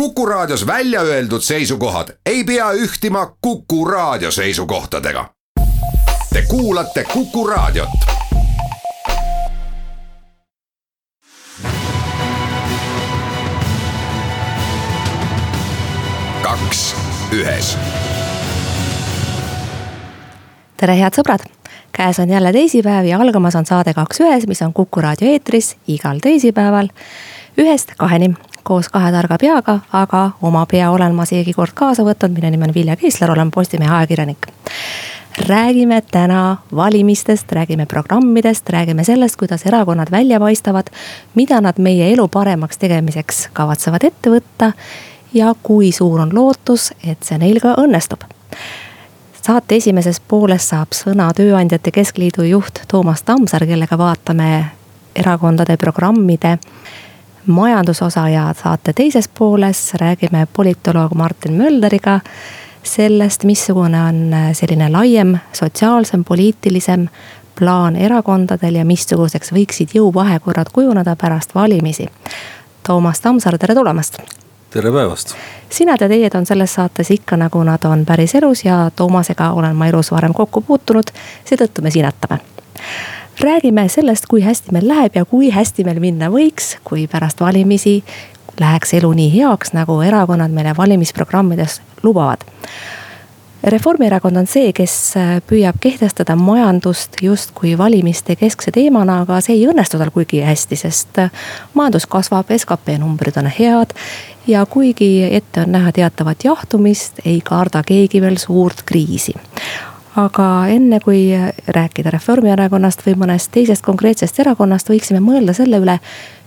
Kuku Raadios välja öeldud seisukohad ei pea ühtima Kuku Raadio seisukohtadega. Te kuulate Kuku Raadiot. kaks ühes. tere, head sõbrad käes on jälle teisipäev ja algamas on saade Kaks ühes, mis on Kuku raadio eetris igal teisipäeval ühest kaheni koos kahe targa peaga, aga oma pea olen ma seegi kord kaasa võtnud, minu nimi on Vilja Kiisler, olen Postimehe ajakirjanik. räägime täna valimistest, räägime programmidest, räägime sellest, kuidas erakonnad välja paistavad, mida nad meie elu paremaks tegemiseks kavatsevad ette võtta ja kui suur on lootus, et see neil ka õnnestub saate esimeses pooles saab sõna Tööandjate Keskliidu juht Toomas Tammsaar, kellega vaatame erakondade programmide majandusosa ja saate teises pooles räägime politoloog Martin Mölderiga sellest, missugune on selline laiem, sotsiaalsem, poliitilisem plaan erakondadel ja missuguseks võiksid jõuvahekorrad kujuneda pärast valimisi. Toomas Tammsaar, tere tulemast tere päevast. sinad ja teied on selles saates ikka nagu nad on päriselus ja Toomasega olen ma elus varem kokku puutunud, seetõttu me sinatame. Räägime sellest, kui hästi meil läheb ja kui hästi meil minna võiks, kui pärast valimisi läheks elu nii heaks, nagu erakonnad meile valimisprogrammides lubavad Reformierakond on see, kes äh, püüab kehtestada majandust justkui valimiste keskse teemana, aga see ei õnnestu tal kuigi hästi, sest äh, majandus kasvab, skp numbrid on head. ja kuigi ette on näha teatavat jahtumist, ei karda keegi veel suurt kriisi aga enne kui rääkida Reformierakonnast või mõnest teisest konkreetsest erakonnast, võiksime mõelda selle üle,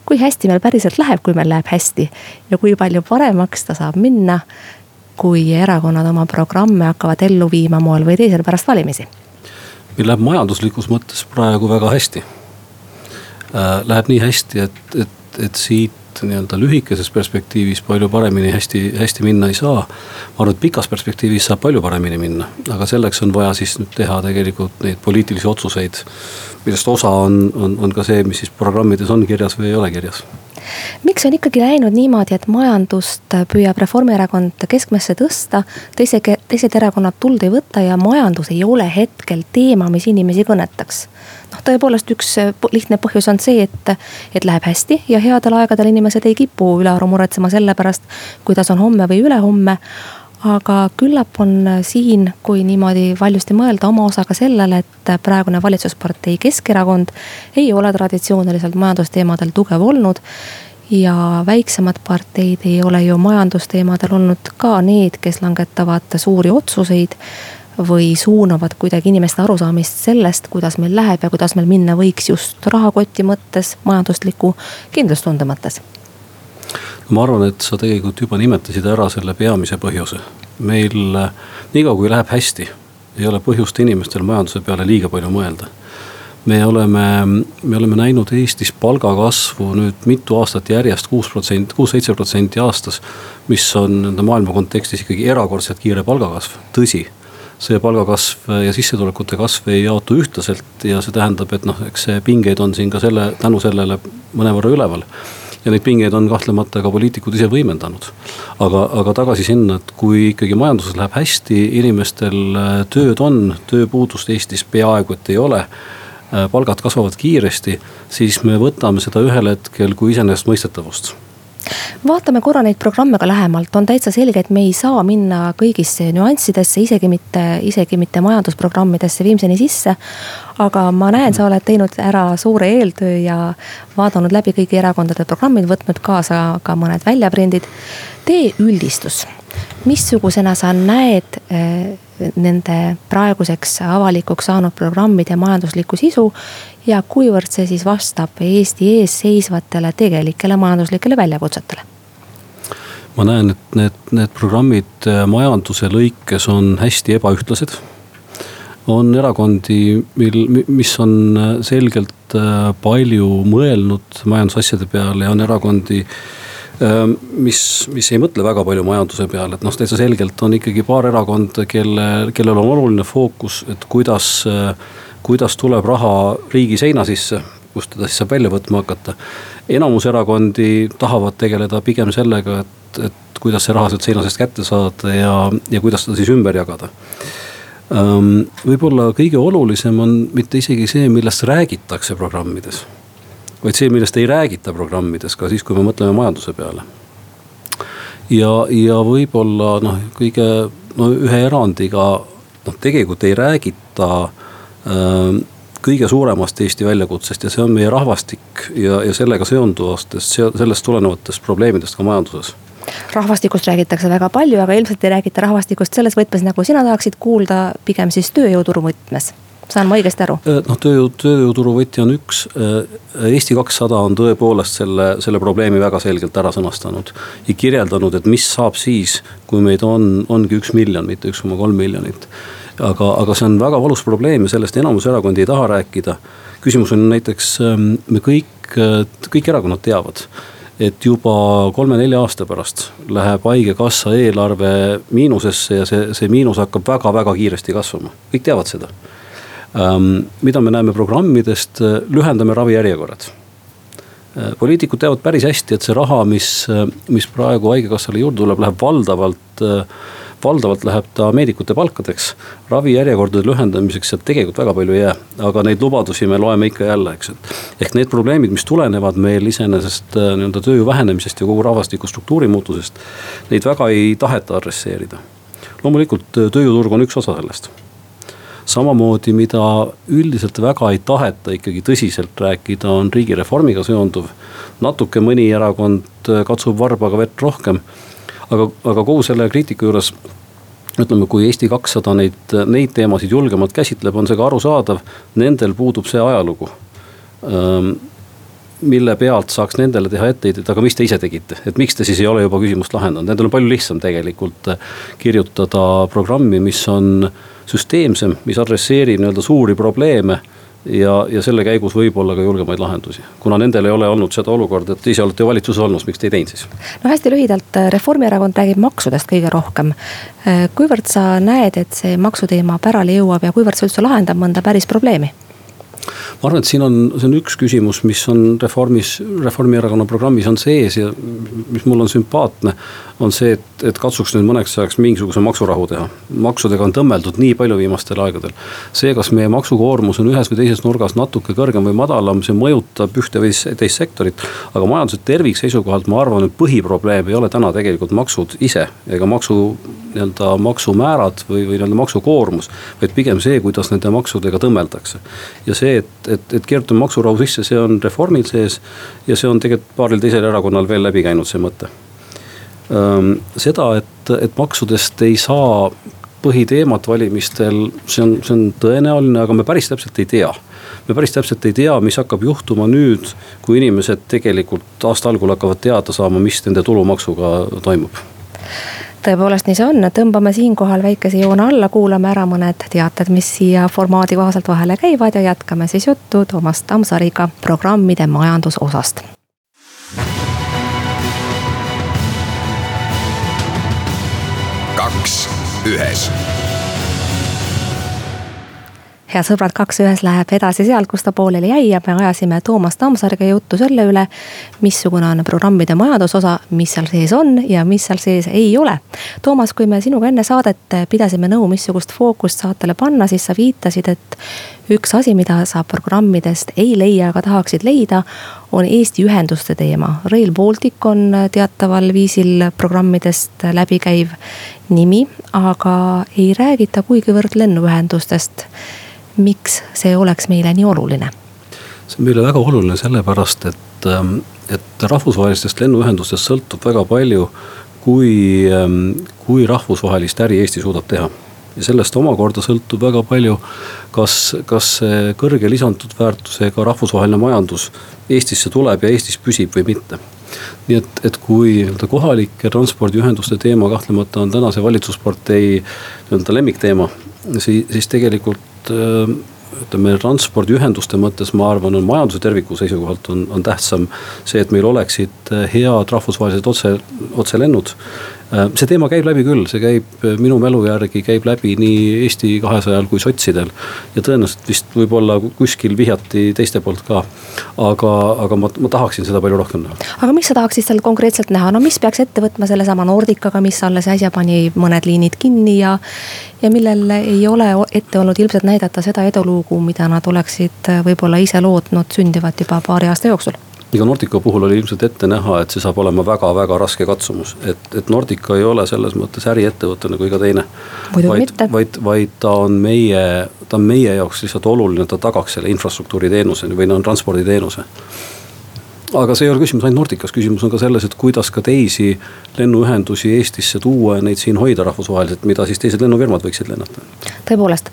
kui hästi meil päriselt läheb, kui meil läheb hästi ja kui palju paremaks ta saab minna kui erakonnad oma programme hakkavad ellu viima moel või teisel pärast valimisi? meil läheb majanduslikus mõttes praegu väga hästi. Äh, läheb nii hästi, et, et, et siit nii-öelda lühikeses perspektiivis palju paremini hästi, hästi minna ei saa. ma arvan, et pikas perspektiivis saab palju paremini minna, aga selleks on vaja siis nüüd teha tegelikult neid poliitilisi otsuseid. millest osa on, on, on ka see, mis siis programmides on kirjas või ei ole kirjas miks on ikkagi läinud niimoodi, et majandust püüab Reformierakond keskmesse tõsta, teise, teised erakonnad tuld ei võta ja majandus ei ole hetkel teema, mis inimesi kõnetaks? noh, tõepoolest üks lihtne põhjus on see, et, et läheb hästi ja headel aegadel inimesed ei kipu ülearu muretsema selle pärast, kuidas on homme või ülehomme aga küllap on siin, kui niimoodi valjusti mõelda, oma osa ka sellele, et praegune valitsuspartei Keskerakond ei ole traditsiooniliselt majandusteemadel tugev olnud. ja väiksemad parteid ei ole ju majandusteemadel olnud ka need, kes langetavad suuri otsuseid või suunavad kuidagi inimeste arusaamist sellest, kuidas meil läheb ja kuidas meil minna võiks just rahakoti mõttes, majandusliku kindlustunde mõttes ma arvan, et sa tegelikult juba nimetasid ära selle peamise põhjuse. meil niikaua kui läheb hästi, ei ole põhjust inimestel majanduse peale liiga palju mõelda. me oleme, me oleme näinud Eestis palgakasvu nüüd mitu aastat järjest, kuus protsenti, kuus-seitse protsenti aastas. mis on nende maailma kontekstis ikkagi erakordselt kiire palgakasv, tõsi see palgakasv ja sissetulekute kasv ei jaotu ühtlaselt ja see tähendab, et noh, eks pingeid on siin ka selle, tänu sellele mõnevõrra üleval ja neid pingeid on kahtlemata ka poliitikud ise võimendanud. aga, aga tagasi sinna, et kui ikkagi majanduses läheb hästi, inimestel äh, tööd on, tööpuudust Eestis peaaegu et ei ole äh, palgad kasvavad kiiresti, siis me võtame seda ühel hetkel kui iseenesestmõistetavust vaatame korra neid programme ka lähemalt, on täitsa selge, et me ei saa minna kõigisse nüanssidesse, isegi mitte, isegi mitte majandusprogrammidesse viimseni sisse. aga ma näen, sa oled teinud ära suure eeltöö ja vaadanud läbi kõigi erakondade programmid, võtnud kaasa ka mõned väljaprindid. tee üldistus, missugusena sa näed eh, nende praeguseks avalikuks saanud programmide majanduslikku sisu ja kuivõrd see siis vastab Eesti ees seisvatele tegelikele majanduslikele väljakutsetele? ma näen, et need, need programmid äh, majanduse lõikes on hästi ebaühtlased. on erakondi, mil, mis on äh, selgelt äh, palju mõelnud majandusasjade peale ja on erakondi mis, mis ei mõtle väga palju majanduse peale, et noh, täitsa selgelt on ikkagi paar erakonda, kelle, kellel on oluline fookus, et kuidas kuidas tuleb raha riigi seina sisse, kust teda siis saab välja võtma hakata. enamus erakondi tahavad tegeleda pigem sellega, et, et kuidas see raha sealt seina seest kätte saada ja, ja kuidas seda siis ümber jagada võib-olla kõige olulisem on mitte isegi see, millest räägitakse programmides, vaid see, millest ei räägita programmides, ka siis, kui me mõtleme majanduse peale. ja, ja võib-olla noh, kõige no ühe erandiga noh, tegelikult ei räägita äh, kõige suuremast Eesti väljakutsest ja see on meie rahvastik ja, ja sellega seonduvatest, sellest tulenevatest probleemidest ka majanduses rahvastikust räägitakse väga palju, aga ilmselt ei räägita rahvastikust selles võtmes, nagu sina tahaksid kuulda, pigem siis tööjõuturu võtmes saan ma õigesti aru? Äh, noh, tööjõu, tööjõuturu võti on üks. Äh, Eesti kakssada on tõepoolest selle, selle probleemi väga selgelt ära sõnastanud. ja kirjeldanud, et mis saab siis, kui meid on, ongi üks miljon, mitte üks koma kolm miljonit aga, aga see on väga valus probleem ja sellest enamus erakondi ei taha rääkida. küsimus on näiteks, ähm, me kõik, äh, kõik erakonnad teavad et juba kolme-nelja aasta pärast läheb haigekassa eelarve miinusesse ja see, see miinus hakkab väga-väga kiiresti kasvama, kõik teavad seda. Mida me näeme programmidest, lühendame ravijärjekorrad äh, poliitikud teavad päris hästi, et see raha, mis, mis praegu haigekassale juurde tuleb, läheb valdavalt valdavalt läheb ta meedikute palkadeks. ravijärjekordade lühendamiseks sealt tegelikult väga palju ei jää, aga neid lubadusi me loeme ikka jälle, eks, et. ehk need probleemid, mis tulenevad meil iseenesest nii-öelda tööjõu vähenemisest ja kogu rahvastiku struktuuri muutusest. Neid väga ei taheta adresseerida. loomulikult tööjõuturg on üks osa sellest samamoodi, mida üldiselt väga ei taheta ikkagi tõsiselt rääkida, on riigireformiga seonduv. natuke mõni erakond äh, katsub varbaga vett rohkem aga, aga kogu selle kriitika juures ütleme, kui Eesti kakssada neid, neid teemasid julgemalt käsitleb, on see ka arusaadav. Nendel puudub see ajalugu mille pealt saaks nendele teha etteheidet, aga mis te ise tegite, et miks te siis ei ole juba küsimust lahendanud, nendel on palju lihtsam tegelikult äh, kirjutada programmi, mis on süsteemsem, mis adresseerib nii-öelda suuri probleeme ja, ja selle käigus võib-olla ka julgemaid lahendusi. kuna nendel ei ole olnud seda olukorda, et ise olete ju valitsuses olnud, miks te ei teinud siis? no hästi lühidalt, Reformierakond räägib maksudest kõige rohkem. kuivõrd sa näed, et see maksuteema pärale jõuab ja kuivõrd see üldse lahendab mõnda päris probleemi? Ma arvan, et siin on, see on üks küsimus, mis on reformis, Reformierakonna programmis on sees ja mis mul on sümpaatne. on see, et, et katsuks nüüd mõneks ajaks mingisuguse maksurahu teha. maksudega on tõmmeldud nii palju viimastel aegadel. see, kas meie maksukoormus on ühes või teises nurgas natuke kõrgem või madalam, see mõjutab ühte või teist sektorit. aga majanduse tervikseisukohalt ma arvan, et põhiprobleem ei ole täna tegelikult maksud ise ega maksu nii-öelda maksumäärad või, või nii-öelda maksukoormus. vaid pigem see, kuidas nende maksudega tõmmeldakse. ja see, et, et, et kirjutame maksurahu sisse, see on reformil sees. ja see on tegelikult paaril teisel erakonnal veel läbi käinud, see mõte. seda, et, et maksudest ei saa põhiteemat valimistel, see on, see on tõenäoline, aga me päris täpselt ei tea me päris täpselt ei tea, mis hakkab juhtuma nüüd, kui inimesed tegelikult aasta algul hakkavad teada saama, mis nende tulumaksuga toimub tõepoolest nii see on, tõmbame siinkohal väikese joone alla, kuulame ära mõned teated, mis siia formaadi kohaselt vahele käivad ja jätkame siis juttu Toomas Tammsaariga programmide majandusosast. kaks ühes head sõbrad, kaks ühes läheb edasi sealt, kus ta pooleli jäi ja me ajasime Toomas Tammsaarega juttu selle üle. missugune on programmide majandusosa, mis seal sees on ja mis seal sees ei ole. Toomas, kui me sinuga enne saadet pidasime nõu, missugust fookust saatele panna, siis sa viitasid, et üks asi, mida sa programmidest ei leia, aga tahaksid leida, on Eesti ühenduste teema. Rail Baltic on teataval viisil programmidest läbikäiv nimi, aga ei räägita kuigivõrd lennuühendustest miks see oleks meile nii oluline? see on meile väga oluline sellepärast, et, ähm, et rahvusvahelistest lennuühendustest sõltub väga palju, kui, ähm, kui rahvusvahelist äri Eesti suudab teha ja sellest omakorda sõltub väga palju, kas, kas see kõrge lisandud väärtusega rahvusvaheline majandus Eestisse tuleb ja Eestis püsib või mitte. nii et, et kui nii-öelda kohalike transpordiühenduste teema kahtlemata on tänase valitsuspartei nii-öelda lemmikteema, siis, siis tegelikult Äh, ütleme transpordiühenduste mõttes, ma arvan, on majanduse terviku seisukohalt on, on tähtsam see, et meil oleksid head rahvusvahelised otse, otselennud. Äh, see teema käib läbi küll, see käib äh, minu mälu järgi käib läbi nii Eesti kahesajal kui sotsidel. ja tõenäoliselt vist võib-olla kuskil vihjati teiste poolt ka. aga, aga ma, ma tahaksin seda palju rohkem näha. aga mis sa tahaksid seal konkreetselt näha, no mis peaks ette võtma sellesama Nordicaga, mis alles äsja pani mõned liinid kinni ja. ja millel ei ole ette olnud ilmselt näidata seda edulugu, mida nad oleksid äh, võib-olla ise lootnud sündivat juba paari aasta jooksul iga Nordica puhul oli ilmselt ette näha, et see saab olema väga-väga raske katsumus, et, et Nordica ei ole selles mõttes äriettevõte nagu iga teine. vaid, vaid, vaid ta on meie, ta on meie jaoks lihtsalt oluline, ta tagaks selle infrastruktuuri teenuse või noh, transporditeenuse aga see ei ole küsimus ainult Nordicas, küsimus on ka selles, et kuidas ka teisi lennuühendusi Eestisse tuua ja neid siin hoida rahvusvaheliselt, mida siis teised lennufirmad võiksid lennata. tõepoolest,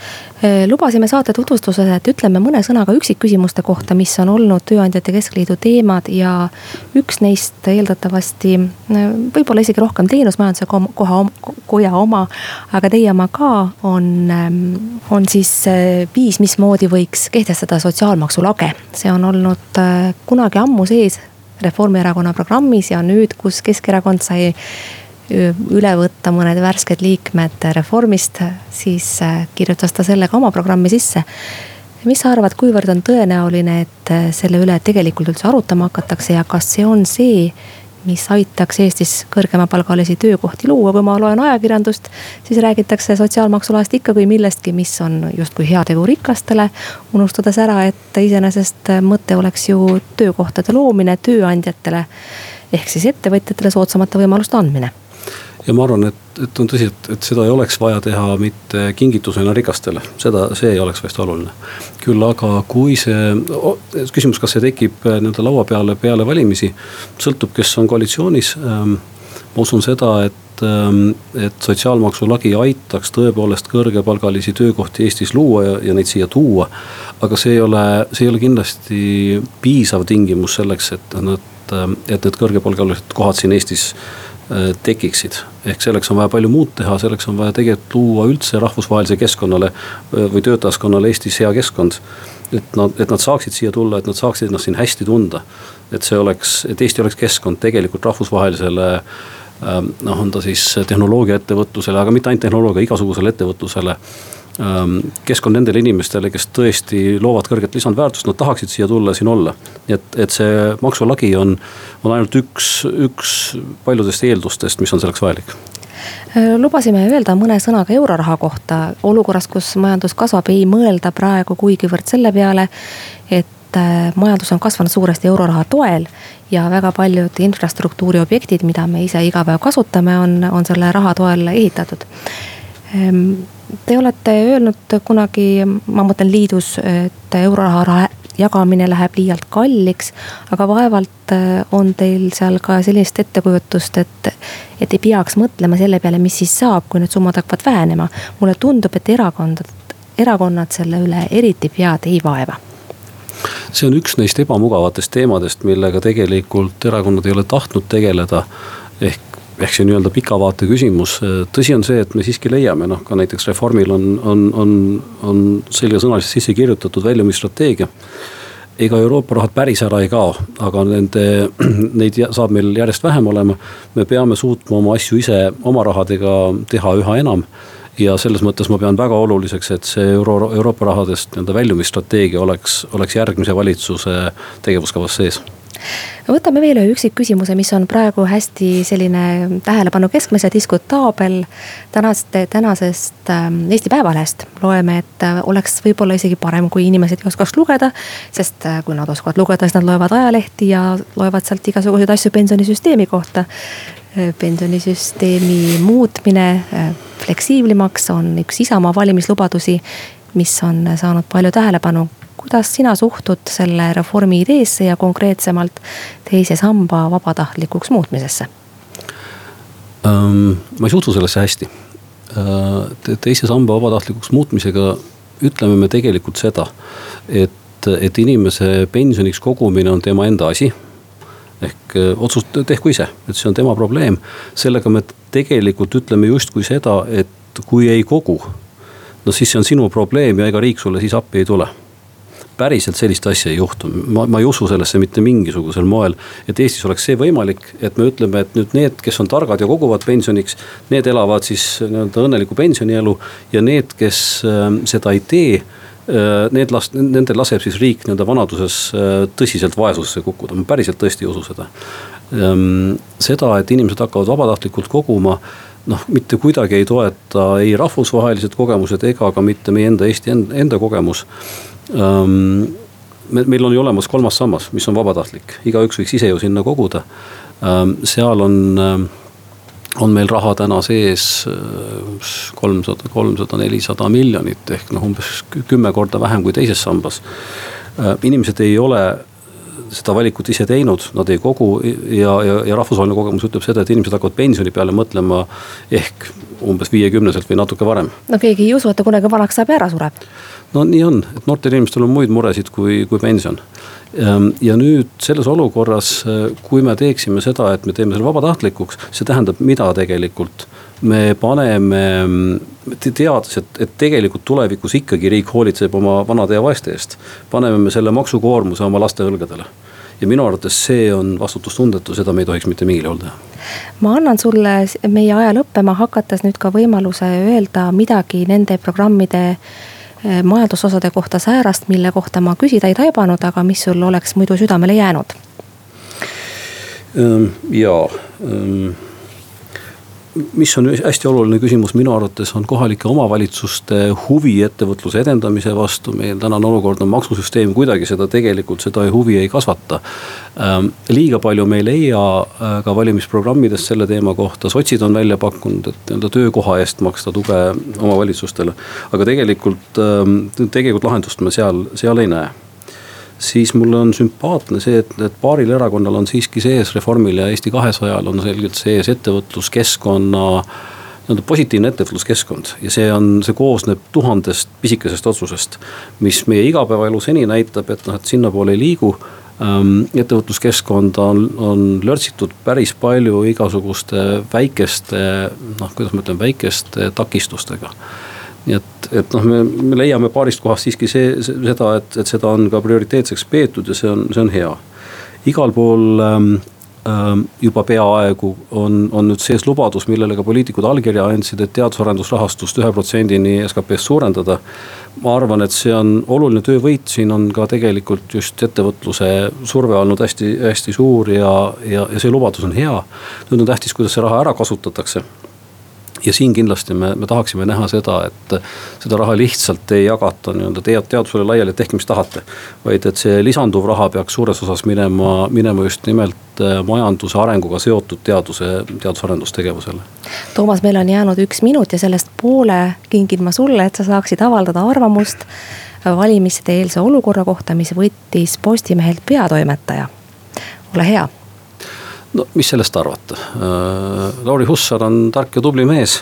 lubasime saate tutvustuses, et ütleme mõne sõnaga üksikküsimuste kohta, mis on olnud Tööandjate Keskliidu teemad ja üks neist eeldatavasti eh, võib-olla isegi rohkem teenusmajanduse koha, koja oma, aga teie oma ka on, on siis viis, mismoodi võiks kehtestada sotsiaalmaksu lage. see on olnud kunagi ammu sees Reformierakonna programmis ja nüüd, kus Keskerakond sai üle võtta mõned värsked liikmed Reformist, siis äh, kirjutas ta selle ka oma programmi sisse. mis sa arvad, kuivõrd on tõenäoline, et äh, selle üle tegelikult üldse arutama hakatakse ja kas see on see, mis aitaks Eestis kõrgemapalgalisi töökohti luua, kui ma loen ajakirjandust, siis räägitakse sotsiaalmaksulaest ikka kui millestki, mis on justkui heategu rikastele. unustades ära, et iseenesest mõte oleks ju töökohtade loomine tööandjatele ehk siis ettevõtjatele soodsamate võimaluste andmine ja ma arvan, et, et on tõsi, et, et seda ei oleks vaja teha mitte kingitusena rikastele, seda, see ei oleks vist oluline. küll aga kui see, küsimus, kas see tekib äh, nii-öelda laua peale peale valimisi, sõltub, kes on koalitsioonis. Ähm, ma usun seda, et, ähm, et sotsiaalmaksu lagi aitaks tõepoolest kõrgepalgalisi töökohti Eestis luua ja, ja neid siia tuua. aga see ei ole, see ei ole kindlasti piisav tingimus selleks, et nad, et need kõrgepalgalised kohad siin Eestis tekiksid. ehk selleks on vaja palju muud teha, selleks on vaja tegelikult luua üldse rahvusvahelisele keskkonnale äh, või töötajaskonnale Eestis hea keskkond. et nad, et nad saaksid siia tulla, et nad saaksid ennast siin hästi tunda. et see oleks, et Eesti oleks keskkond tegelikult rahvusvahelisele ähm, noh, on ta siis tehnoloogiaettevõtlusele, aga mitte ainult tehnoloogia, igasugusele ettevõtlusele keskkond nendele inimestele, kes tõesti loovad kõrget lisandväärtust, nad tahaksid siia tulla, siin olla. nii et, et see maksulagi on, on ainult üks, üks paljudest eeldustest, mis on selleks vajalik. Äh, lubasime öelda mõne sõnaga euroraha kohta, olukorras, kus majandus kasvab, ei mõelda praegu kuigivõrd selle peale, et äh, majandus on kasvanud suuresti euroraha toel ja väga paljud infrastruktuuri objektid, mida me ise iga päev kasutame, on, on selle raha toel ehitatud. ehm, Te olete öelnud kunagi, ma mõtlen liidus, et euroraha jagamine läheb liialt kalliks. aga vaevalt äh, on teil seal ka sellist ettekujutust, et, et ei peaks mõtlema selle peale, mis siis saab, kui need summad hakkavad vähenema. mulle tundub, et erakondad, erakonnad selle üle eriti pead ei vaeva see on üks neist ebamugavatest teemadest, millega tegelikult erakonnad ei ole tahtnud tegeleda. ehk ehk see nii-öelda pika vaate küsimus, tõsi on see, et me siiski leiame, noh ka näiteks Reformil on, on, on, on selgesõnaliselt sisse kirjutatud väljumisstrateegia. ega Euroopa rahad päris ära ei kao, aga nende, neid saab meil järjest vähem olema. me peame suutma oma asju ise oma rahadega teha üha enam ja selles mõttes ma pean väga oluliseks, et see euro, Euroopa rahadest nii-öelda väljumisstrateegia oleks, oleks järgmise valitsuse tegevuskavas sees võtame veel ühe üksikküsimuse, mis on praegu hästi selline tähelepanu keskmes ja diskutaabel. tänaste, tänasest ähm, Eesti Päevalehest loeme, et äh, oleks võib-olla isegi parem, kui inimesed ei oskaks lugeda. sest äh, kui nad oskavad lugeda, siis nad loevad ajalehti ja loevad sealt igasuguseid asju pensionisüsteemi kohta. Äh, pensionisüsteemi muutmine fleksiiblimaks on üks Isamaa valimislubadusi mis on saanud palju tähelepanu kuidas sina suhtud selle reformi ideesse ja konkreetsemalt teise samba vabatahtlikuks muutmisesse? ma ei suhtu sellesse hästi. Teise samba vabatahtlikuks muutmisega ütleme me tegelikult seda, et, et inimese pensioniks kogumine on tema enda asi ehk otsust tehku ise, et see on tema probleem. sellega me tegelikult ütleme justkui seda, et kui ei kogu, no siis see on sinu probleem ja ega riik sulle siis appi ei tule päriselt sellist asja ei juhtu, ma, ma ei usu sellesse mitte mingisugusel moel. et Eestis oleks see võimalik, et me ütleme, et nüüd need, kes on targad ja koguvad pensioniks, need elavad siis nii-öelda õnnelikku pensionielu ja need, kes äh, seda ei tee äh, need las-, nendel laseb siis riik nii-öelda vanaduses äh, tõsiselt vaesusesse kukkuda, ma päriselt tõesti ei usu seda. Ehm, seda, et inimesed hakkavad vabatahtlikult koguma, noh, mitte kuidagi ei toeta ei rahvusvahelised kogemused ega ka mitte meie enda Eesti enda kogemus. Ehm, me, meil on ju olemas kolmas sammas, mis on vabatahtlik, igaüks võiks ise ju sinna koguda. Ehm, seal on, on meil raha täna sees kolmsada, kolmsada, nelisada miljonit ehk noh, umbes kümme korda vähem kui teises sambas. inimesed ei ole seda valikut ise teinud, nad ei kogu ja, ja, ja rahvusvaheline kogemus ütleb seda, et inimesed hakkavad pensioni peale mõtlema ehk umbes viiekümneselt või natuke varem. no keegi ei usu, et ta kunagi vanaks saab ja ära sureb. No nii on, et noortel inimestel on muid muresid kui, kui pension. Ehm, ja nüüd selles olukorras, kui me teeksime seda, et me teeme selle vabatahtlikuks, see tähendab mida tegelikult me paneme, teades, et, et tegelikult tulevikus ikkagi riik hoolitseb oma vanade ja vaeste eest. paneme me selle maksukoormuse oma laste õlgadele. ja minu arvates see on vastutustundetu, seda me ei tohiks mitte mingil juhul teha. ma annan sulle meie aja lõppema hakates nüüd ka võimaluse öelda midagi nende programmide eh, majandusosade kohta säärast, mille kohta ma küsida ei taibanud, aga mis sul oleks muidu südamele jäänud? Ehm, mis on hästi oluline küsimus minu arvates, on kohalike omavalitsuste huvi ettevõtluse edendamise vastu. meil tänane olukord on maksusüsteem kuidagi seda tegelikult, seda huvi ei kasvata. Ähm, liiga palju me ei leia äh, ka valimisprogrammidest selle teema kohta, sotsid on välja pakkunud, et nii-öelda töökoha eest maksta tuge omavalitsustele. aga tegelikult, ähm, tegelikult lahendust me seal, seal ei näe siis mulle on sümpaatne see, et, et paaril erakonnal on siiski sees, Reformil ja Eesti kahesajal on selgelt sees ettevõtluskeskkonna nii-öelda positiivne ettevõtluskeskkond ja see on, see koosneb tuhandest pisikesest otsusest. mis meie igapäevaelu seni näitab, et noh, et sinnapoole ei liigu ähm,. ettevõtluskeskkonda on, on lörtsitud päris palju igasuguste väikeste, noh, kuidas ma ütlen, väikeste takistustega nii et, et noh, me, me leiame paarist kohast siiski see, seda, et, et seda on ka prioriteetseks peetud ja see on, see on hea. igal pool ähm, ähm, juba peaaegu on, on nüüd sees lubadus, millele ka poliitikud allkirja andsid, et teadus-arendusrahastust ühe protsendini SKP-st suurendada. ma arvan, et see on oluline töövõit, siin on ka tegelikult just ettevõtluse surve olnud hästi, hästi suur ja, ja, ja see lubadus on hea. nüüd on tähtis, kuidas see raha ära kasutatakse ja siin kindlasti me, me tahaksime näha seda, et seda raha lihtsalt ei jagata nii-öelda tead, teadusele laiali, et tehke, mis tahate. vaid et see lisanduv raha peaks suures osas minema, minema just nimelt äh, majanduse arenguga seotud teaduse, teadus-arendustegevusele. Toomas, meil on jäänud üks minut ja sellest poole kingin ma sulle, et sa saaksid avaldada arvamust valimiste eelse olukorra kohta, mis võttis Postimehelt peatoimetaja. ole hea no mis sellest arvata, äh, Lauri Hussar on tark ja tubli mees.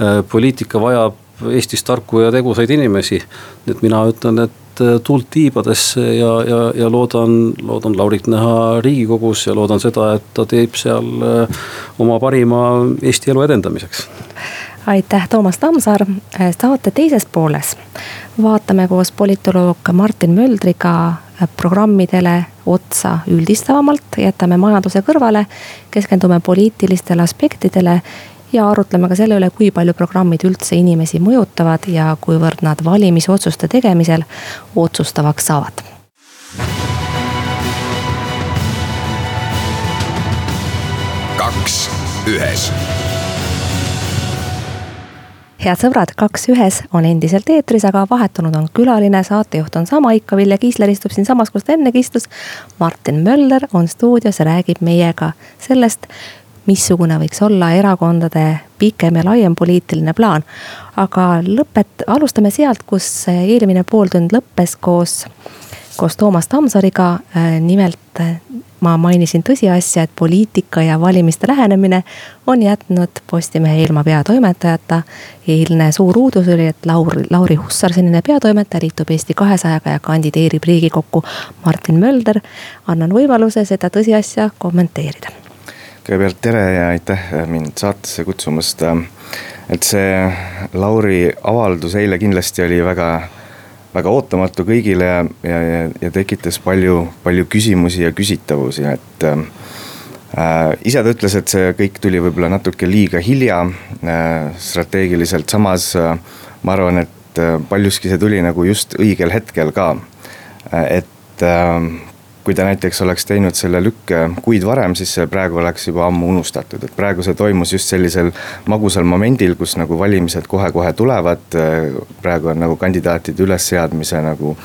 Äh, poliitika vajab Eestis tarku ja tegusaid inimesi. nii et mina ütlen, et äh, tuult tiibadesse ja, ja, ja loodan, loodan Laurit näha riigikogus ja loodan seda, et ta teeb seal oma parima Eesti elu edendamiseks aitäh, Toomas Tammsaar, saate teises pooles vaatame koos politoloog Martin Möldriga programmidele otsa üldistavamalt, jätame majanduse kõrvale, keskendume poliitilistele aspektidele ja arutleme ka selle üle, kui palju programmid üldse inimesi mõjutavad ja kuivõrd nad valimisotsuste tegemisel otsustavaks saavad. kaks ühes head sõbrad, Kaks ühes on endiselt eetris, aga vahetunud on külaline, saatejuht on sama ikka, Vilja Kiisler istub siinsamas, kus ta ennegi istus. Martin Möller on stuudios ja räägib meiega sellest, missugune võiks olla erakondade pikem ja laiem poliitiline plaan. aga lõpet-, alustame sealt, kus eelmine pooltund lõppes koos, koos Toomas Tammsaariga, nimelt ma mainisin tõsiasja, et poliitika ja valimiste lähenemine on jätnud Postimehe ilma peatoimetajata. eilne suur uudis oli, et Lauri, Lauri Hussar, senine peatoimetaja, liitub Eesti kahesajaga ja kandideerib riigikokku. Martin Mölder, annan võimaluse seda tõsiasja kommenteerida. kõigepealt tere ja aitäh mind saatesse kutsumast et see Lauri avaldus eile kindlasti oli väga, väga ootamatu kõigile ja, ja, ja, tekitas palju, palju küsimusi ja küsitavusi, et äh, ise ta ütles, et see kõik tuli võib-olla natuke liiga hilja äh, strateegiliselt, samas äh, ma arvan, et äh, paljuski see tuli nagu just õigel hetkel ka. Äh, et äh, kui ta näiteks oleks teinud selle lükke kuid varem, siis see praegu oleks juba ammu unustatud, et praegu see toimus just sellisel magusal momendil, kus nagu valimised kohe-kohe tulevad. praegu on nagu kandidaatide ülesseadmise nagu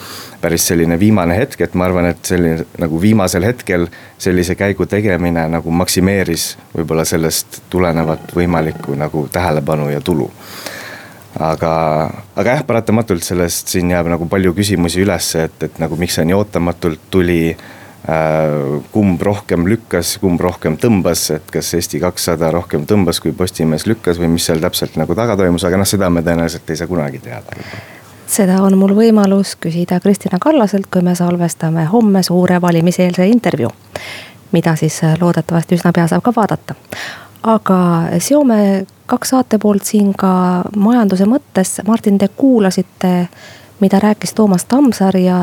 päris selline viimane hetk, et ma arvan, et selline nagu viimasel hetkel sellise käigu tegemine nagu maksimeeris võib-olla sellest tulenevat võimalikku nagu tähelepanu ja tulu aga, aga jah, paratamatult sellest siin jääb nagu palju küsimusi üles, et, et nagu miks see nii ootamatult tuli äh,. kumb rohkem lükkas, kumb rohkem tõmbas, et kas Eesti kakssada rohkem tõmbas, kui Postimees lükkas või mis seal täpselt nagu taga toimus, aga noh, seda me tõenäoliselt ei saa kunagi teada seda on mul võimalus küsida Kristina Kallaselt, kui me salvestame homme suure valimiseelse intervjuu. mida siis loodetavasti üsna pea saab ka vaadata. Aga seome kaks saate poolt siin ka majanduse mõttes, Martin, te kuulasite, mida rääkis Toomas Tammsaar ja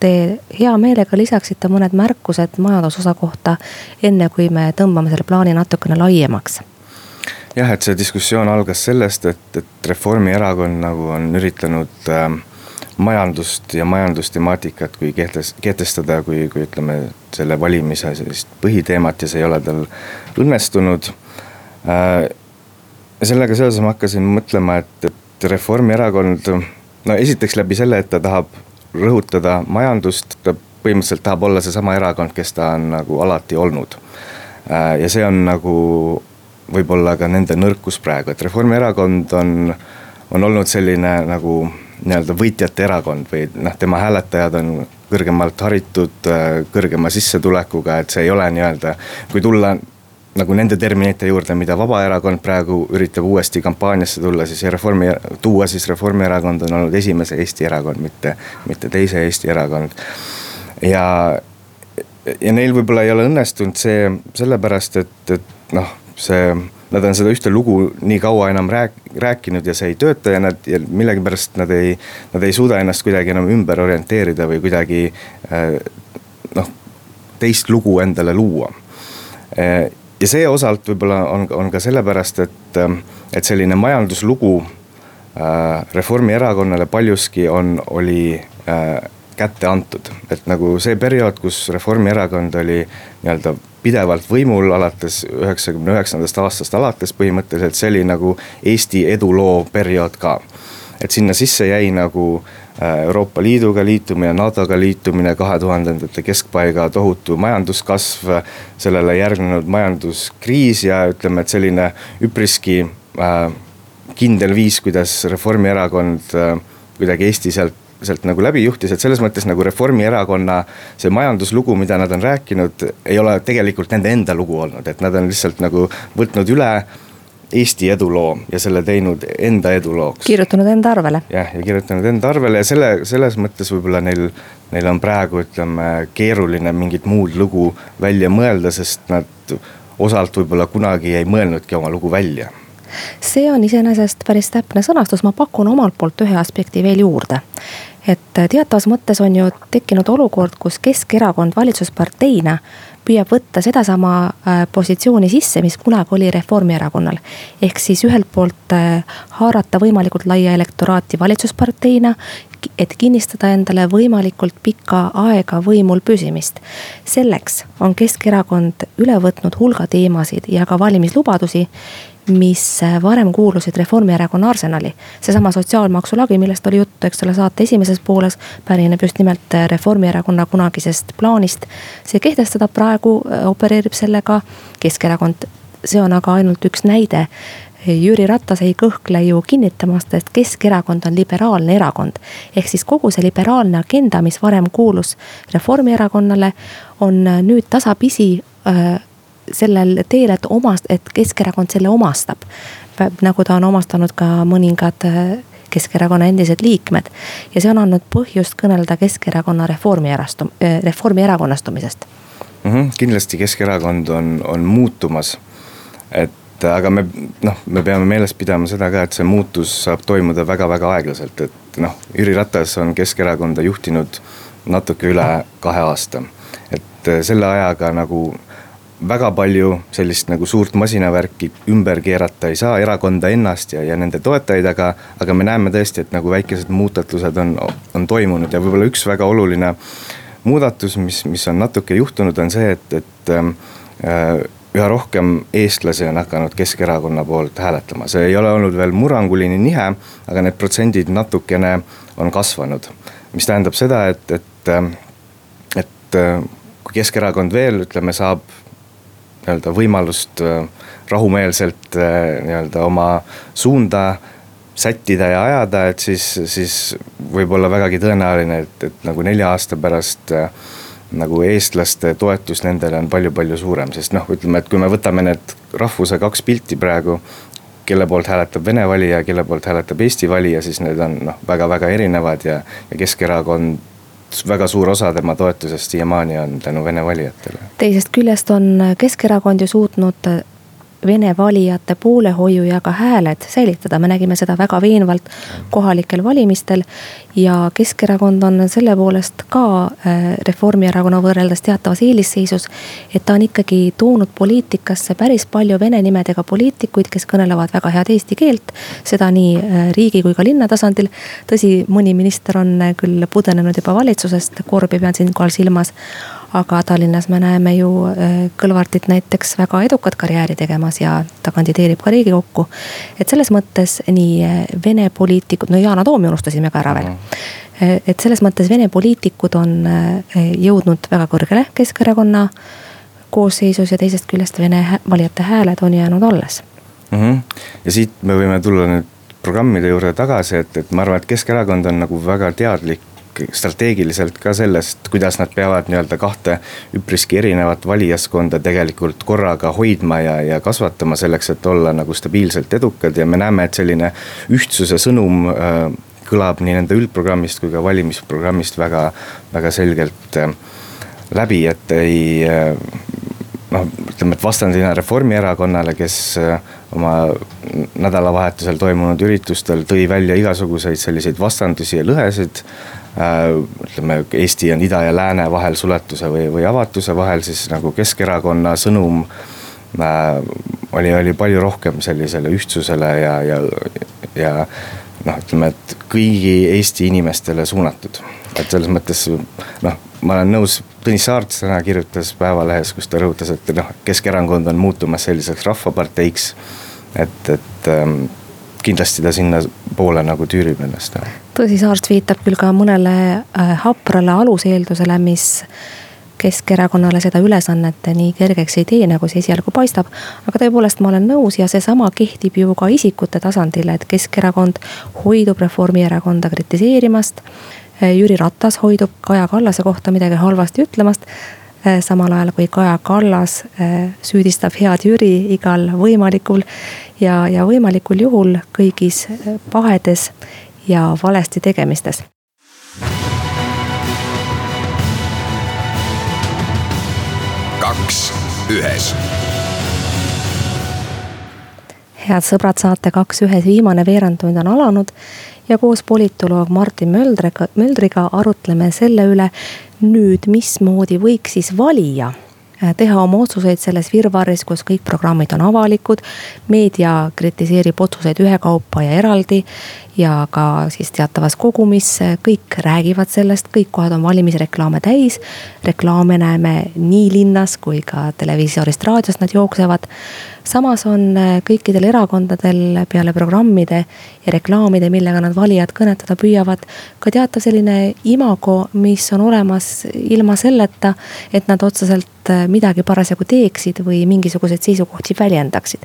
te hea meelega lisaksite mõned märkused majandusosa kohta, enne kui me tõmbame selle plaani natukene laiemaks. Jah, et see diskussioon algas sellest, et, et Reformierakond nagu on üritanud äh, majandust ja majandustemaatikat kui kehtes-, kehtestada kui, kui ütleme, selle valimise sellist põhiteemat ja see ei ole tal õnnestunud sellega seoses ma hakkasin mõtlema, et, et Reformierakond, no esiteks läbi selle, et ta tahab rõhutada majandust, ta põhimõtteliselt tahab olla seesama erakond, kes ta on nagu alati olnud. Äh, ja see on nagu võib-olla ka nende nõrkus praegu, et Reformierakond on, on olnud selline nagu nii-öelda võitjate erakond või noh, tema hääletajad on kõrgemalt haritud, äh, kõrgema sissetulekuga, et see ei ole nii-öelda, kui tulla nagu nende terminite juurde, mida Vabaerakond praegu üritab uuesti kampaaniasse tulla, siis Reformi, tuua siis Reformierakond on olnud esimese Eesti erakond, mitte, mitte teise Eesti erakond. ja, ja neil võib-olla ei ole õnnestunud see sellepärast, et, et noh, see nad on seda ühte lugu nii kaua enam rääk-, rääkinud ja see ei tööta ja nad ja millegipärast nad ei, nad ei suuda ennast kuidagi enam ümber orienteerida või kuidagi äh, noh, teist lugu endale luua äh, ja see osalt võib-olla on, on ka sellepärast, et, et selline majanduslugu äh, Reformierakonnale paljuski on, oli äh, kätte antud. et nagu see periood, kus Reformierakond oli nii-öelda pidevalt võimul alates üheksakümne üheksandast aastast alates põhimõtteliselt, see oli nagu Eesti eduloo periood ka. et sinna sisse jäi nagu Äh, Euroopa Liiduga liitumine, NATO-ga liitumine, kahe tuhandendate keskpaiga tohutu majanduskasv, sellele järgnenud majanduskriis ja ütleme, et selline üpriski äh, kindel viis, kuidas Reformierakond äh, kuidagi Eesti sealt sealt nagu läbi juhtis, et selles mõttes nagu Reformierakonna see majanduslugu, mida nad on rääkinud, ei ole tegelikult nende enda lugu olnud, et nad on lihtsalt nagu võtnud üle Eesti eduloo ja selle teinud enda edulooks. kirjutanud enda arvele. jah, ja kirjutanud enda arvele ja selle, selles mõttes võib-olla neil, neil on praegu ütleme keeruline mingit muud lugu välja mõelda, sest nad osalt võib-olla kunagi ei mõelnudki oma lugu välja see on iseenesest päris täpne sõnastus, ma pakun omalt poolt ühe aspekti veel juurde. et teatavas mõttes on ju tekkinud olukord, kus Keskerakond valitsusparteina püüab võtta sedasama äh, positsiooni sisse, mis kunagi oli Reformierakonnal. ehk siis ühelt poolt äh, haarata võimalikult laia elektoraati valitsusparteina, et kinnistada endale võimalikult pikka aega võimul püsimist. selleks on Keskerakond üle võtnud hulga teemasid ja ka valimislubadusi mis äh, varem kuulusid Reformierakonna arsenali. seesama sotsiaalmaksu lagi, millest oli juttu, eks ole, saate esimeses pooles, pärineb just nimelt äh, Reformierakonna kunagisest plaanist. see kehtestada praegu äh, opereerib sellega Keskerakond, see on aga ainult üks näide Jüri Ratas ei kõhkle ju kinnitamast, et Keskerakond on liberaalne erakond. ehk siis kogu see liberaalne agenda, mis varem kuulus Reformierakonnale, on nüüd tasapisi äh, sellel teel, et omast-, et Keskerakond selle omastab. nagu ta on omastanud ka mõningad äh, Keskerakonna endised liikmed. ja see on andnud põhjust kõnelda Keskerakonna reformierastu-, äh, reformierakonnastumisest mm. -hmm, kindlasti Keskerakond on, on muutumas. et aga me noh, me peame meeles pidama seda ka, et see muutus saab toimuda väga-väga aeglaselt, et noh, Jüri Ratas on Keskerakonda juhtinud natuke üle kahe aasta. et selle ajaga nagu väga palju sellist nagu suurt masinavärki ümber keerata ei saa, erakonda ennast ja, ja nende toetajaid, aga, aga me näeme tõesti, et nagu väikesed muudatused on, on toimunud ja võib-olla üks väga oluline muudatus, mis, mis on natuke juhtunud, on see, et, et äh, üha rohkem eestlasi on hakanud Keskerakonna poolt hääletama, see ei ole olnud veel murranguline nihe, aga need protsendid natukene on kasvanud. mis tähendab seda, et, et, et kui Keskerakond veel ütleme, saab nii-öelda võimalust äh, rahumeelselt äh, nii-öelda oma suunda sättida ja ajada, et siis, siis võib olla vägagi tõenäoline, et, et nagu nelja aasta pärast äh, nagu eestlaste toetus nendele on palju-palju suurem, sest noh, ütleme, et kui me võtame need rahvuse kaks pilti praegu. kelle poolt hääletab Vene valija, kelle poolt hääletab Eesti valija, siis need on noh, väga-väga erinevad ja, ja Keskerakond väga suur osa tema toetusest siiamaani on tänu Vene valijatele. teisest küljest on Keskerakond ju suutnud Vene valijate poolehoiu ja ka hääled säilitada, me nägime seda väga veenvalt kohalikel valimistel. ja Keskerakond on selle poolest ka äh, Reformierakonna võrreldes teatavas eelisseisus. et ta on ikkagi toonud poliitikasse päris palju vene nimedega poliitikuid, kes kõnelevad väga head eesti keelt. seda nii äh, riigi kui ka linna tasandil. tõsi, mõni minister on küll pudenenud juba valitsusest, Korbi pean siinkohal silmas aga Tallinnas me näeme ju äh, Kõlvartit näiteks väga edukat karjääri tegemas ja ta kandideerib ka riigikokku. et selles mõttes nii äh, Vene poliitikud, no Yana Toomi unustasime ka ära veel. Äh, et selles mõttes Vene poliitikud on jõudnud väga kõrgele Keskerakonna koosseisus ja teisest küljest Vene valijate hääled on jäänud alles mm. -hmm. ja siit me võime tulla nüüd programmide juurde tagasi, et, et ma arvan, et Keskerakond on nagu väga teadlik strateegiliselt ka sellest, kuidas nad peavad nii-öelda kahte üpriski erinevat valijaskonda tegelikult korraga hoidma ja, ja kasvatama selleks, et olla nagu stabiilselt edukad. Ja me näeme, et selline ühtsuse sõnum äh, kõlab nii nende üldprogrammist kui ka valimisprogrammist väga, väga selgelt äh, läbi, et ei äh, noh, ütleme, et vastandina Reformierakonnale, kes oma nädalavahetusel toimunud üritustel tõi välja igasuguseid selliseid vastandusi ja lõhesid ütleme, Eesti on ida ja lääne vahel suletuse või, või avatuse vahel, siis nagu Keskerakonna sõnum äh, oli, oli palju rohkem sellisele ühtsusele ja, ja, ja noh, ütleme, et kõigi Eesti inimestele suunatud. et selles mõttes noh, ma olen nõus, Tõnis Saarts täna kirjutas Päevalehes, kus ta rõhutas, et noh, Keskerakond on muutumas selliseks rahvaparteiks. et, et ähm, kindlasti ta sinnapoole nagu tüürib ennast. tõsi, Saarts viitab küll ka mõnele äh, haprale aluseeldusele, mis Keskerakonnale seda ülesannet nii kergeks ei tee, nagu see esialgu paistab. aga tõepoolest, ma olen nõus ja seesama kehtib ju ka isikute tasandil, et Keskerakond hoidub Reformierakonda kritiseerimast. Äh, Jüri Ratas hoidub Kaja Kallase kohta midagi halvasti ütlemast samal ajal kui Kaja Kallas äh, süüdistab head Jüri igal võimalikul ja, ja võimalikul juhul kõigis äh, pahedes ja valesti tegemistes. kaks ühes head sõbrad, saate Kaks ühes viimane veerandtund on alanud ja koos politoloog Martin Möldriga, Möldriga arutleme selle üle nüüd, mismoodi võiks siis valija äh, teha oma otsuseid selles virvarris, kus kõik programmid on avalikud. meedia kritiseerib otsuseid ühekaupa ja eraldi ja ka siis teatavas kogumis kõik räägivad sellest, kõik kohad on valimisreklaame täis. reklaame näeme nii linnas kui ka televiisorist, raadiost nad jooksevad samas on äh, kõikidel erakondadel peale programmide ja reklaamide, millega nad valijad kõnetada püüavad, ka teatav selline imago, mis on olemas ilma selleta, et nad otseselt äh, midagi parasjagu teeksid või mingisuguseid seisukohti väljendaksid.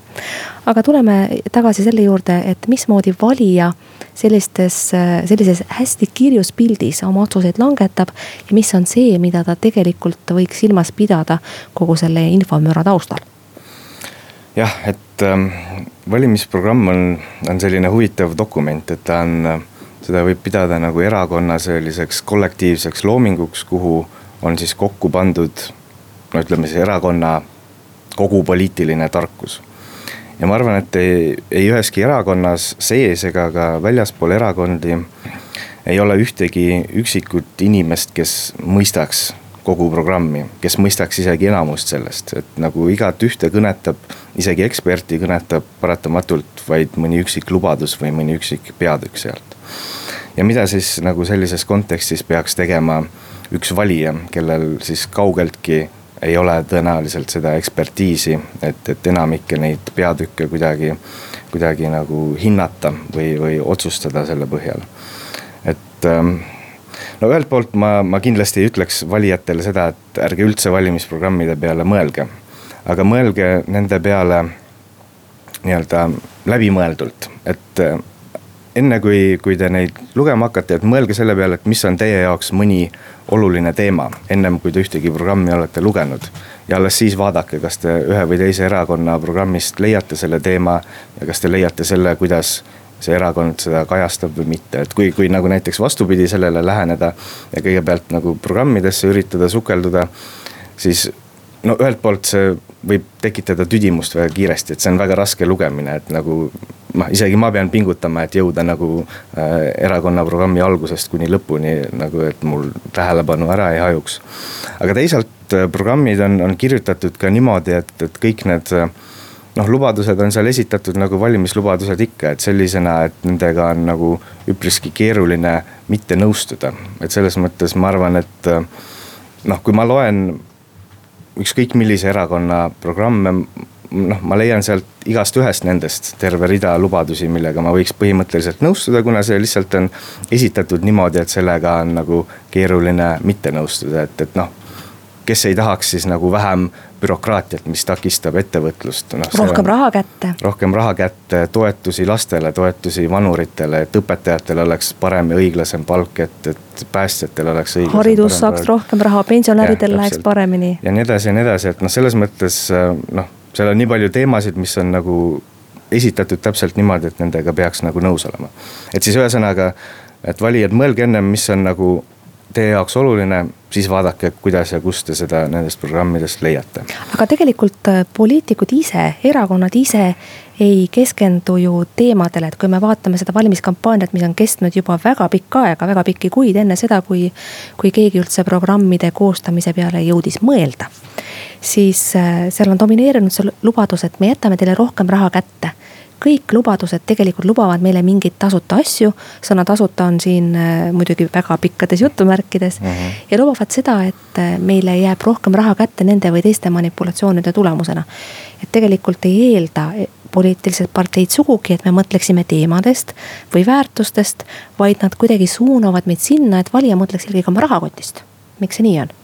aga tuleme tagasi selle juurde, et mismoodi valija sellistes, äh, sellises hästi kirjus pildis oma otsuseid langetab ja mis on see, mida ta tegelikult võiks silmas pidada kogu selle infomüra taustal jah, et ähm, valimisprogramm on, on selline huvitav dokument, et ta on, seda võib pidada nagu erakonna selliseks kollektiivseks loominguks, kuhu on siis kokku pandud no ütleme siis erakonna kogu poliitiline tarkus. ja ma arvan, et ei, ei üheski erakonnas sees ega ka väljaspool erakondi ei ole ühtegi üksikut inimest, kes mõistaks kogu programmi, kes mõistaks isegi enamust sellest, et nagu igat ühte kõnetab, isegi eksperti kõnetab paratamatult vaid mõni üksik lubadus või mõni üksik peatükk sealt. ja mida siis nagu sellises kontekstis peaks tegema üks valija, kellel siis kaugeltki ei ole tõenäoliselt seda ekspertiisi, et, et enamikke neid peatükke kuidagi, kuidagi nagu hinnata või, või otsustada selle põhjal. et ähm, no ühelt poolt ma, ma kindlasti ei ütleks valijatele seda, et ärge üldse valimisprogrammide peale mõelge. aga mõelge nende peale nii-öelda läbimõeldult, et äh, enne kui, kui te neid lugema hakkate, et mõelge selle peale, et mis on teie jaoks mõni oluline teema, ennem kui te ühtegi programmi olete lugenud. ja alles siis vaadake, kas te ühe või teise erakonna programmist leiate selle teema ja kas te leiate selle, kuidas see erakond seda kajastab või mitte, et kui, kui nagu näiteks vastupidi sellele läheneda ja kõigepealt nagu programmidesse üritada sukelduda, siis no ühelt poolt see võib tekitada tüdimust väga kiiresti, et see on väga raske lugemine, et nagu noh, isegi ma pean pingutama, et jõuda nagu äh, erakonna programmi algusest kuni lõpuni nagu, et mul tähelepanu ära ei hajuks. aga teisalt äh, programmid on, on kirjutatud ka niimoodi, et, et kõik need äh, noh, lubadused on seal esitatud nagu valimislubadused ikka, et sellisena, et nendega on nagu üpriski keeruline mitte nõustuda. et selles mõttes ma arvan, et noh, kui ma loen ükskõik millise erakonna programme, noh, ma leian sealt igast ühest nendest terve rida lubadusi, millega ma võiks põhimõtteliselt nõustuda, kuna see lihtsalt on esitatud niimoodi, et sellega on nagu keeruline mitte nõustuda, et, et noh kes ei tahaks siis nagu vähem bürokraatiat, mis takistab ettevõtlust no,. rohkem raha kätte. rohkem raha kätte, toetusi lastele, toetusi vanuritele, et õpetajatel oleks parem ja õiglasem palk, et, et päästjatel oleks õiglasem. haridus saaks palk. rohkem raha, pensionäridel läheks paremini. ja nii edasi ja nii edasi, et noh, selles mõttes noh, seal on nii palju teemasid, mis on nagu esitatud täpselt niimoodi, et nendega peaks nagu nõus olema. et siis ühesõnaga, et valijad, mõelge ennem, mis on nagu teie jaoks oluline, siis vaadake, kuidas ja kust te seda nendest programmidest leiate. aga tegelikult äh, poliitikud ise, erakonnad ise ei keskendu ju teemadele, et kui me vaatame seda valimiskampaaniat, mis on kestnud juba väga pikka aega, väga pikki kuid enne seda, kui, kui keegi üldse programmide koostamise peale jõudis mõelda. siis äh, seal on domineerinud see lubadus, et me jätame teile rohkem raha kätte kõik lubadused tegelikult lubavad meile mingeid tasuta asju. sõna tasuta on siin äh, muidugi väga pikkades jutumärkides mm. -hmm. ja lubavad seda, et äh, meile jääb rohkem raha kätte nende või teiste manipulatsioonide tulemusena. et tegelikult ei eelda e, poliitilised parteid sugugi, et me mõtleksime teemadest või väärtustest, vaid nad kuidagi suunavad meid sinna, et valija mõtleks eelkõige oma rahakotist. miks see nii on?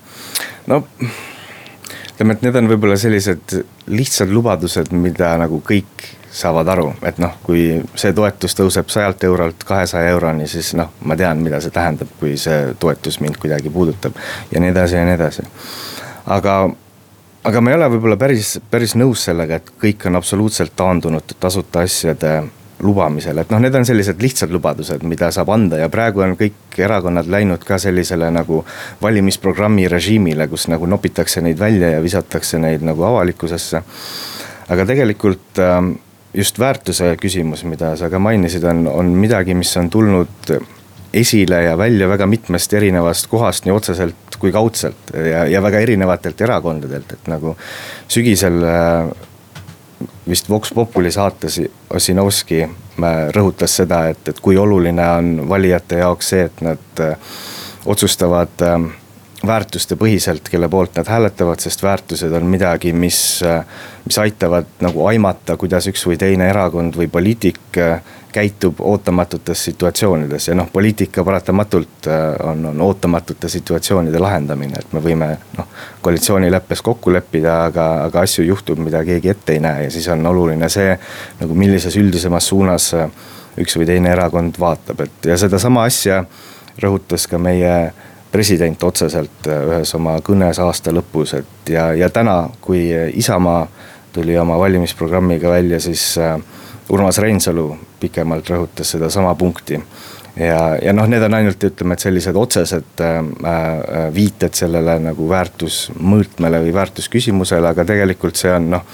no ütleme, et need on võib-olla sellised lihtsad lubadused, mida nagu kõik saavad aru, et noh, kui see toetus tõuseb sajalt eurolt kahesaja euroni, siis noh, ma tean, mida see tähendab, kui see toetus mind kuidagi puudutab. ja nii edasi ja nii edasi. aga, aga ma ei ole võib-olla päris, päris nõus sellega, et kõik on absoluutselt taandunud tasuta asjade lubamisele, et noh, need on sellised lihtsad lubadused, mida saab anda ja praegu on kõik erakonnad läinud ka sellisele nagu valimisprogrammi režiimile, kus nagu nopitakse neid välja ja visatakse neid nagu avalikkusesse. aga tegelikult äh, just väärtuse küsimus, mida sa ka mainisid, on, on midagi, mis on tulnud esile ja välja väga mitmest erinevast kohast, nii otseselt kui kaudselt ja, ja väga erinevatelt erakondadelt, et nagu sügisel äh, vist Vox Populi saates Ossinovski äh, rõhutas seda, et, et kui oluline on valijate jaoks see, et nad äh, otsustavad väärtustepõhiselt, kelle poolt nad hääletavad, sest väärtused on midagi, mis, mis aitavad nagu aimata, kuidas üks või teine erakond või poliitik käitub ootamatutes situatsioonides ja noh, poliitika paratamatult on, on ootamatute situatsioonide lahendamine, et me võime noh. koalitsioonileppes kokku leppida, aga, aga asju juhtub, mida keegi ette ei näe ja siis on oluline see nagu millises üldisemas suunas üks või teine erakond vaatab, et ja sedasama asja rõhutas ka meie president otseselt äh, ühes oma kõnes aasta lõpus, et ja, ja täna, kui Isamaa tuli oma valimisprogrammiga välja, siis äh, Urmas Reinsalu pikemalt rõhutas sedasama punkti. ja, ja noh, need on ainult ütleme, et sellised otsesed äh, äh, viited sellele nagu väärtusmõõtmele või väärtusküsimusele, aga tegelikult see on noh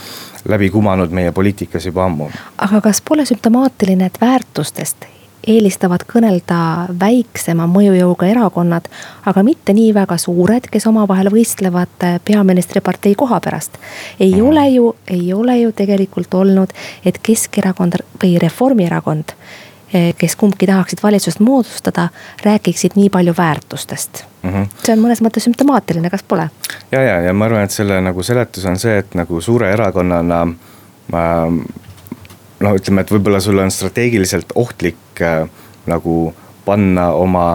läbi kumanud meie poliitikas juba ammu. aga kas pole sümptomaatiline, et väärtustest eelistavad kõnelda väiksema mõjujõuga erakonnad, aga mitte nii väga suured, kes omavahel võistlevad peaministripartei koha pärast. ei mm. ole ju, ei ole ju tegelikult olnud, et Keskerakond või Reformierakond, eh, kes kumbki tahaksid valitsust moodustada, räägiksid nii palju väärtustest mm. -hmm. see on mõnes mõttes sümptomaatiline, kas pole? ja, ja, ja ma arvan, et selle nagu seletus on see, et nagu suure erakonnana ma no ütleme, et võib-olla sul on strateegiliselt ohtlik äh, nagu panna oma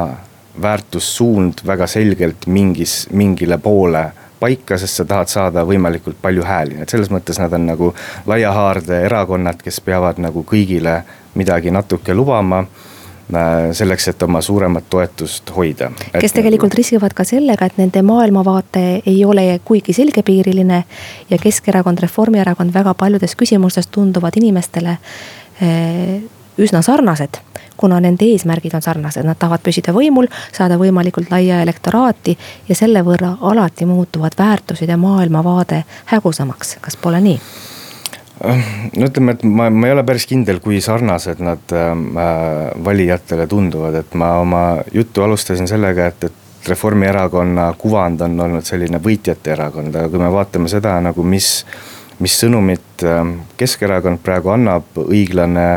väärtussuund väga selgelt mingis, mingile poole paika, sest sa tahad saada võimalikult palju hääli, et selles mõttes nad on nagu laia haarde erakonnad, kes peavad nagu kõigile midagi natuke lubama Äh, selleks, et oma suuremat toetust hoida. kes tegelikult riskivad ka sellega, et nende maailmavaate ei ole kuigi selgepiiriline. ja Keskerakond, Reformierakond väga paljudes küsimustes tunduvad inimestele äh, üsna sarnased kuna nende eesmärgid on sarnased, nad tahavad püsida võimul, saada võimalikult laia elektoraati ja selle võrra alati muutuvad väärtused ja maailmavaade hägusamaks, kas pole nii? no ütleme, et ma, ma ei ole päris kindel, kui sarnased nad äh, valijatele tunduvad, et ma oma juttu alustasin sellega, et, et Reformierakonna kuvand on olnud selline võitjate erakond, aga kui me vaatame seda nagu, mis, mis sõnumit äh, Keskerakond praegu annab, õiglane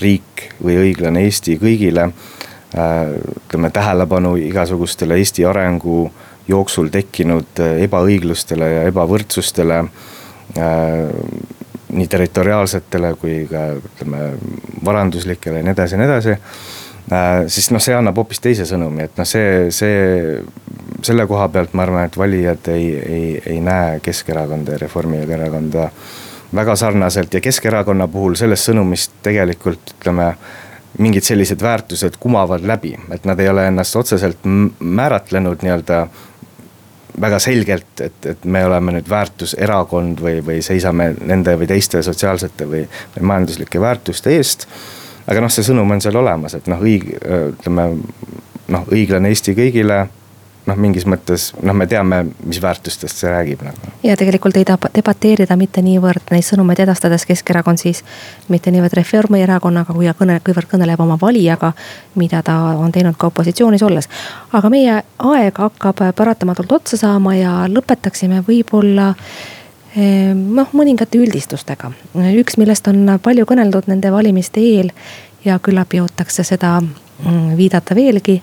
riik või õiglane Eesti kõigile äh,. ütleme tähelepanu igasugustele Eesti arengu jooksul tekkinud äh, ebaõiglustele ja ebavõrdsustele äh, nii territoriaalsetele kui ka ütleme varanduslikele ja nii edasi ja nii edasi äh,. siis noh, see annab hoopis teise sõnumi, et noh, see, see, selle koha pealt ma arvan, et valijad ei, ei, ei näe Keskerakonda ja Reformierakonda väga sarnaselt ja Keskerakonna puhul sellest sõnumist tegelikult ütleme mingid sellised väärtused kumavad läbi, et nad ei ole ennast otseselt määratlenud nii-öelda väga selgelt, et, et me oleme nüüd väärtuserakond või, või seisame nende või teiste sotsiaalsete või, või majanduslike väärtuste eest. aga noh, see sõnum on seal olemas, et noh, õig-, ütleme noh, õiglane Eesti kõigile noh, mingis mõttes noh, me teame, mis väärtustest see räägib nagu. ja tegelikult ei taha debateerida mitte niivõrd neid sõnumeid edastades Keskerakond siis. mitte niivõrd Reformierakonnaga, kui kõne, kuivõrd kõneleb oma valijaga, mida ta on teinud ka opositsioonis olles. aga meie aeg hakkab paratamatult otsa saama ja lõpetaksime võib-olla eh, noh, mõningate üldistustega. üks, millest on palju kõneldud nende valimiste eel ja küllap jõutakse seda mm, viidata veelgi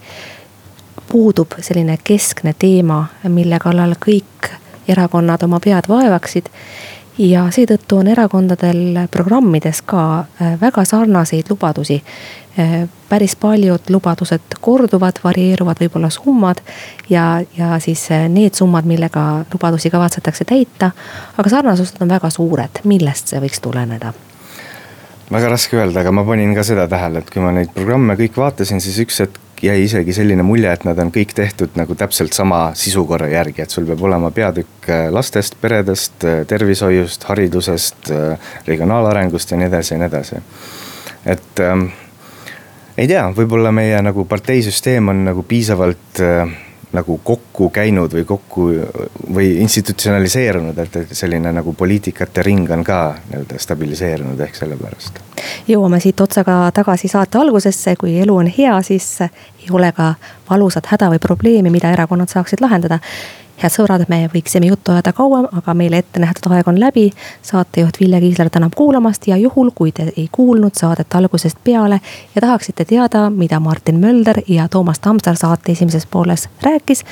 puudub selline keskne teema, mille kallal kõik erakonnad oma pead vaevaksid. ja seetõttu on erakondadel programmides ka äh, väga sarnaseid lubadusi. Äh, päris paljud lubadused korduvad, varieeruvad võib-olla summad ja, ja siis äh, need summad, millega lubadusi kavatsetakse täita. aga sarnasused on väga suured, millest see võiks tuleneda? väga raske öelda, aga ma panin ka seda tähele, et kui ma neid programme kõik vaatasin, siis üks hetk jäi isegi selline mulje, et nad on kõik tehtud nagu täpselt sama sisukorra järgi, et sul peab olema peatükk äh, lastest, peredest, äh, tervishoiust, haridusest, äh, regionaalarengust ja nii edasi ja nii edasi. et ähm, ei tea, võib-olla meie nagu parteisüsteem on nagu piisavalt äh, nagu kokku käinud või kokku või institutsionaliseerunud, et selline nagu poliitikate ring on ka nii-öelda stabiliseerunud ehk sellepärast. jõuame siit otsaga tagasi saate algusesse, kui elu on hea, siis ei ole ka valusat häda või probleemi, mida erakonnad saaksid lahendada head sõbrad, me võiksime juttu ajada kauem, aga meile ette nähtud aeg on läbi. saatejuht Vilja Kiisler tänab kuulamast ja juhul, kui te ei kuulnud saadet algusest peale ja tahaksite teada, mida Martin Mölder ja Toomas Tamsar saate esimeses pooles rääkis.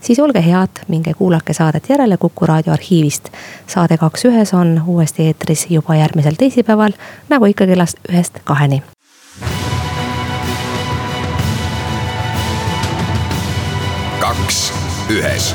siis olge head, minge kuulake saadet järele Kuku raadio arhiivist. saade Kaks ühes on uuesti eetris juba järgmisel teisipäeval, nagu ikka kellast ühest kaheni. kaks ühes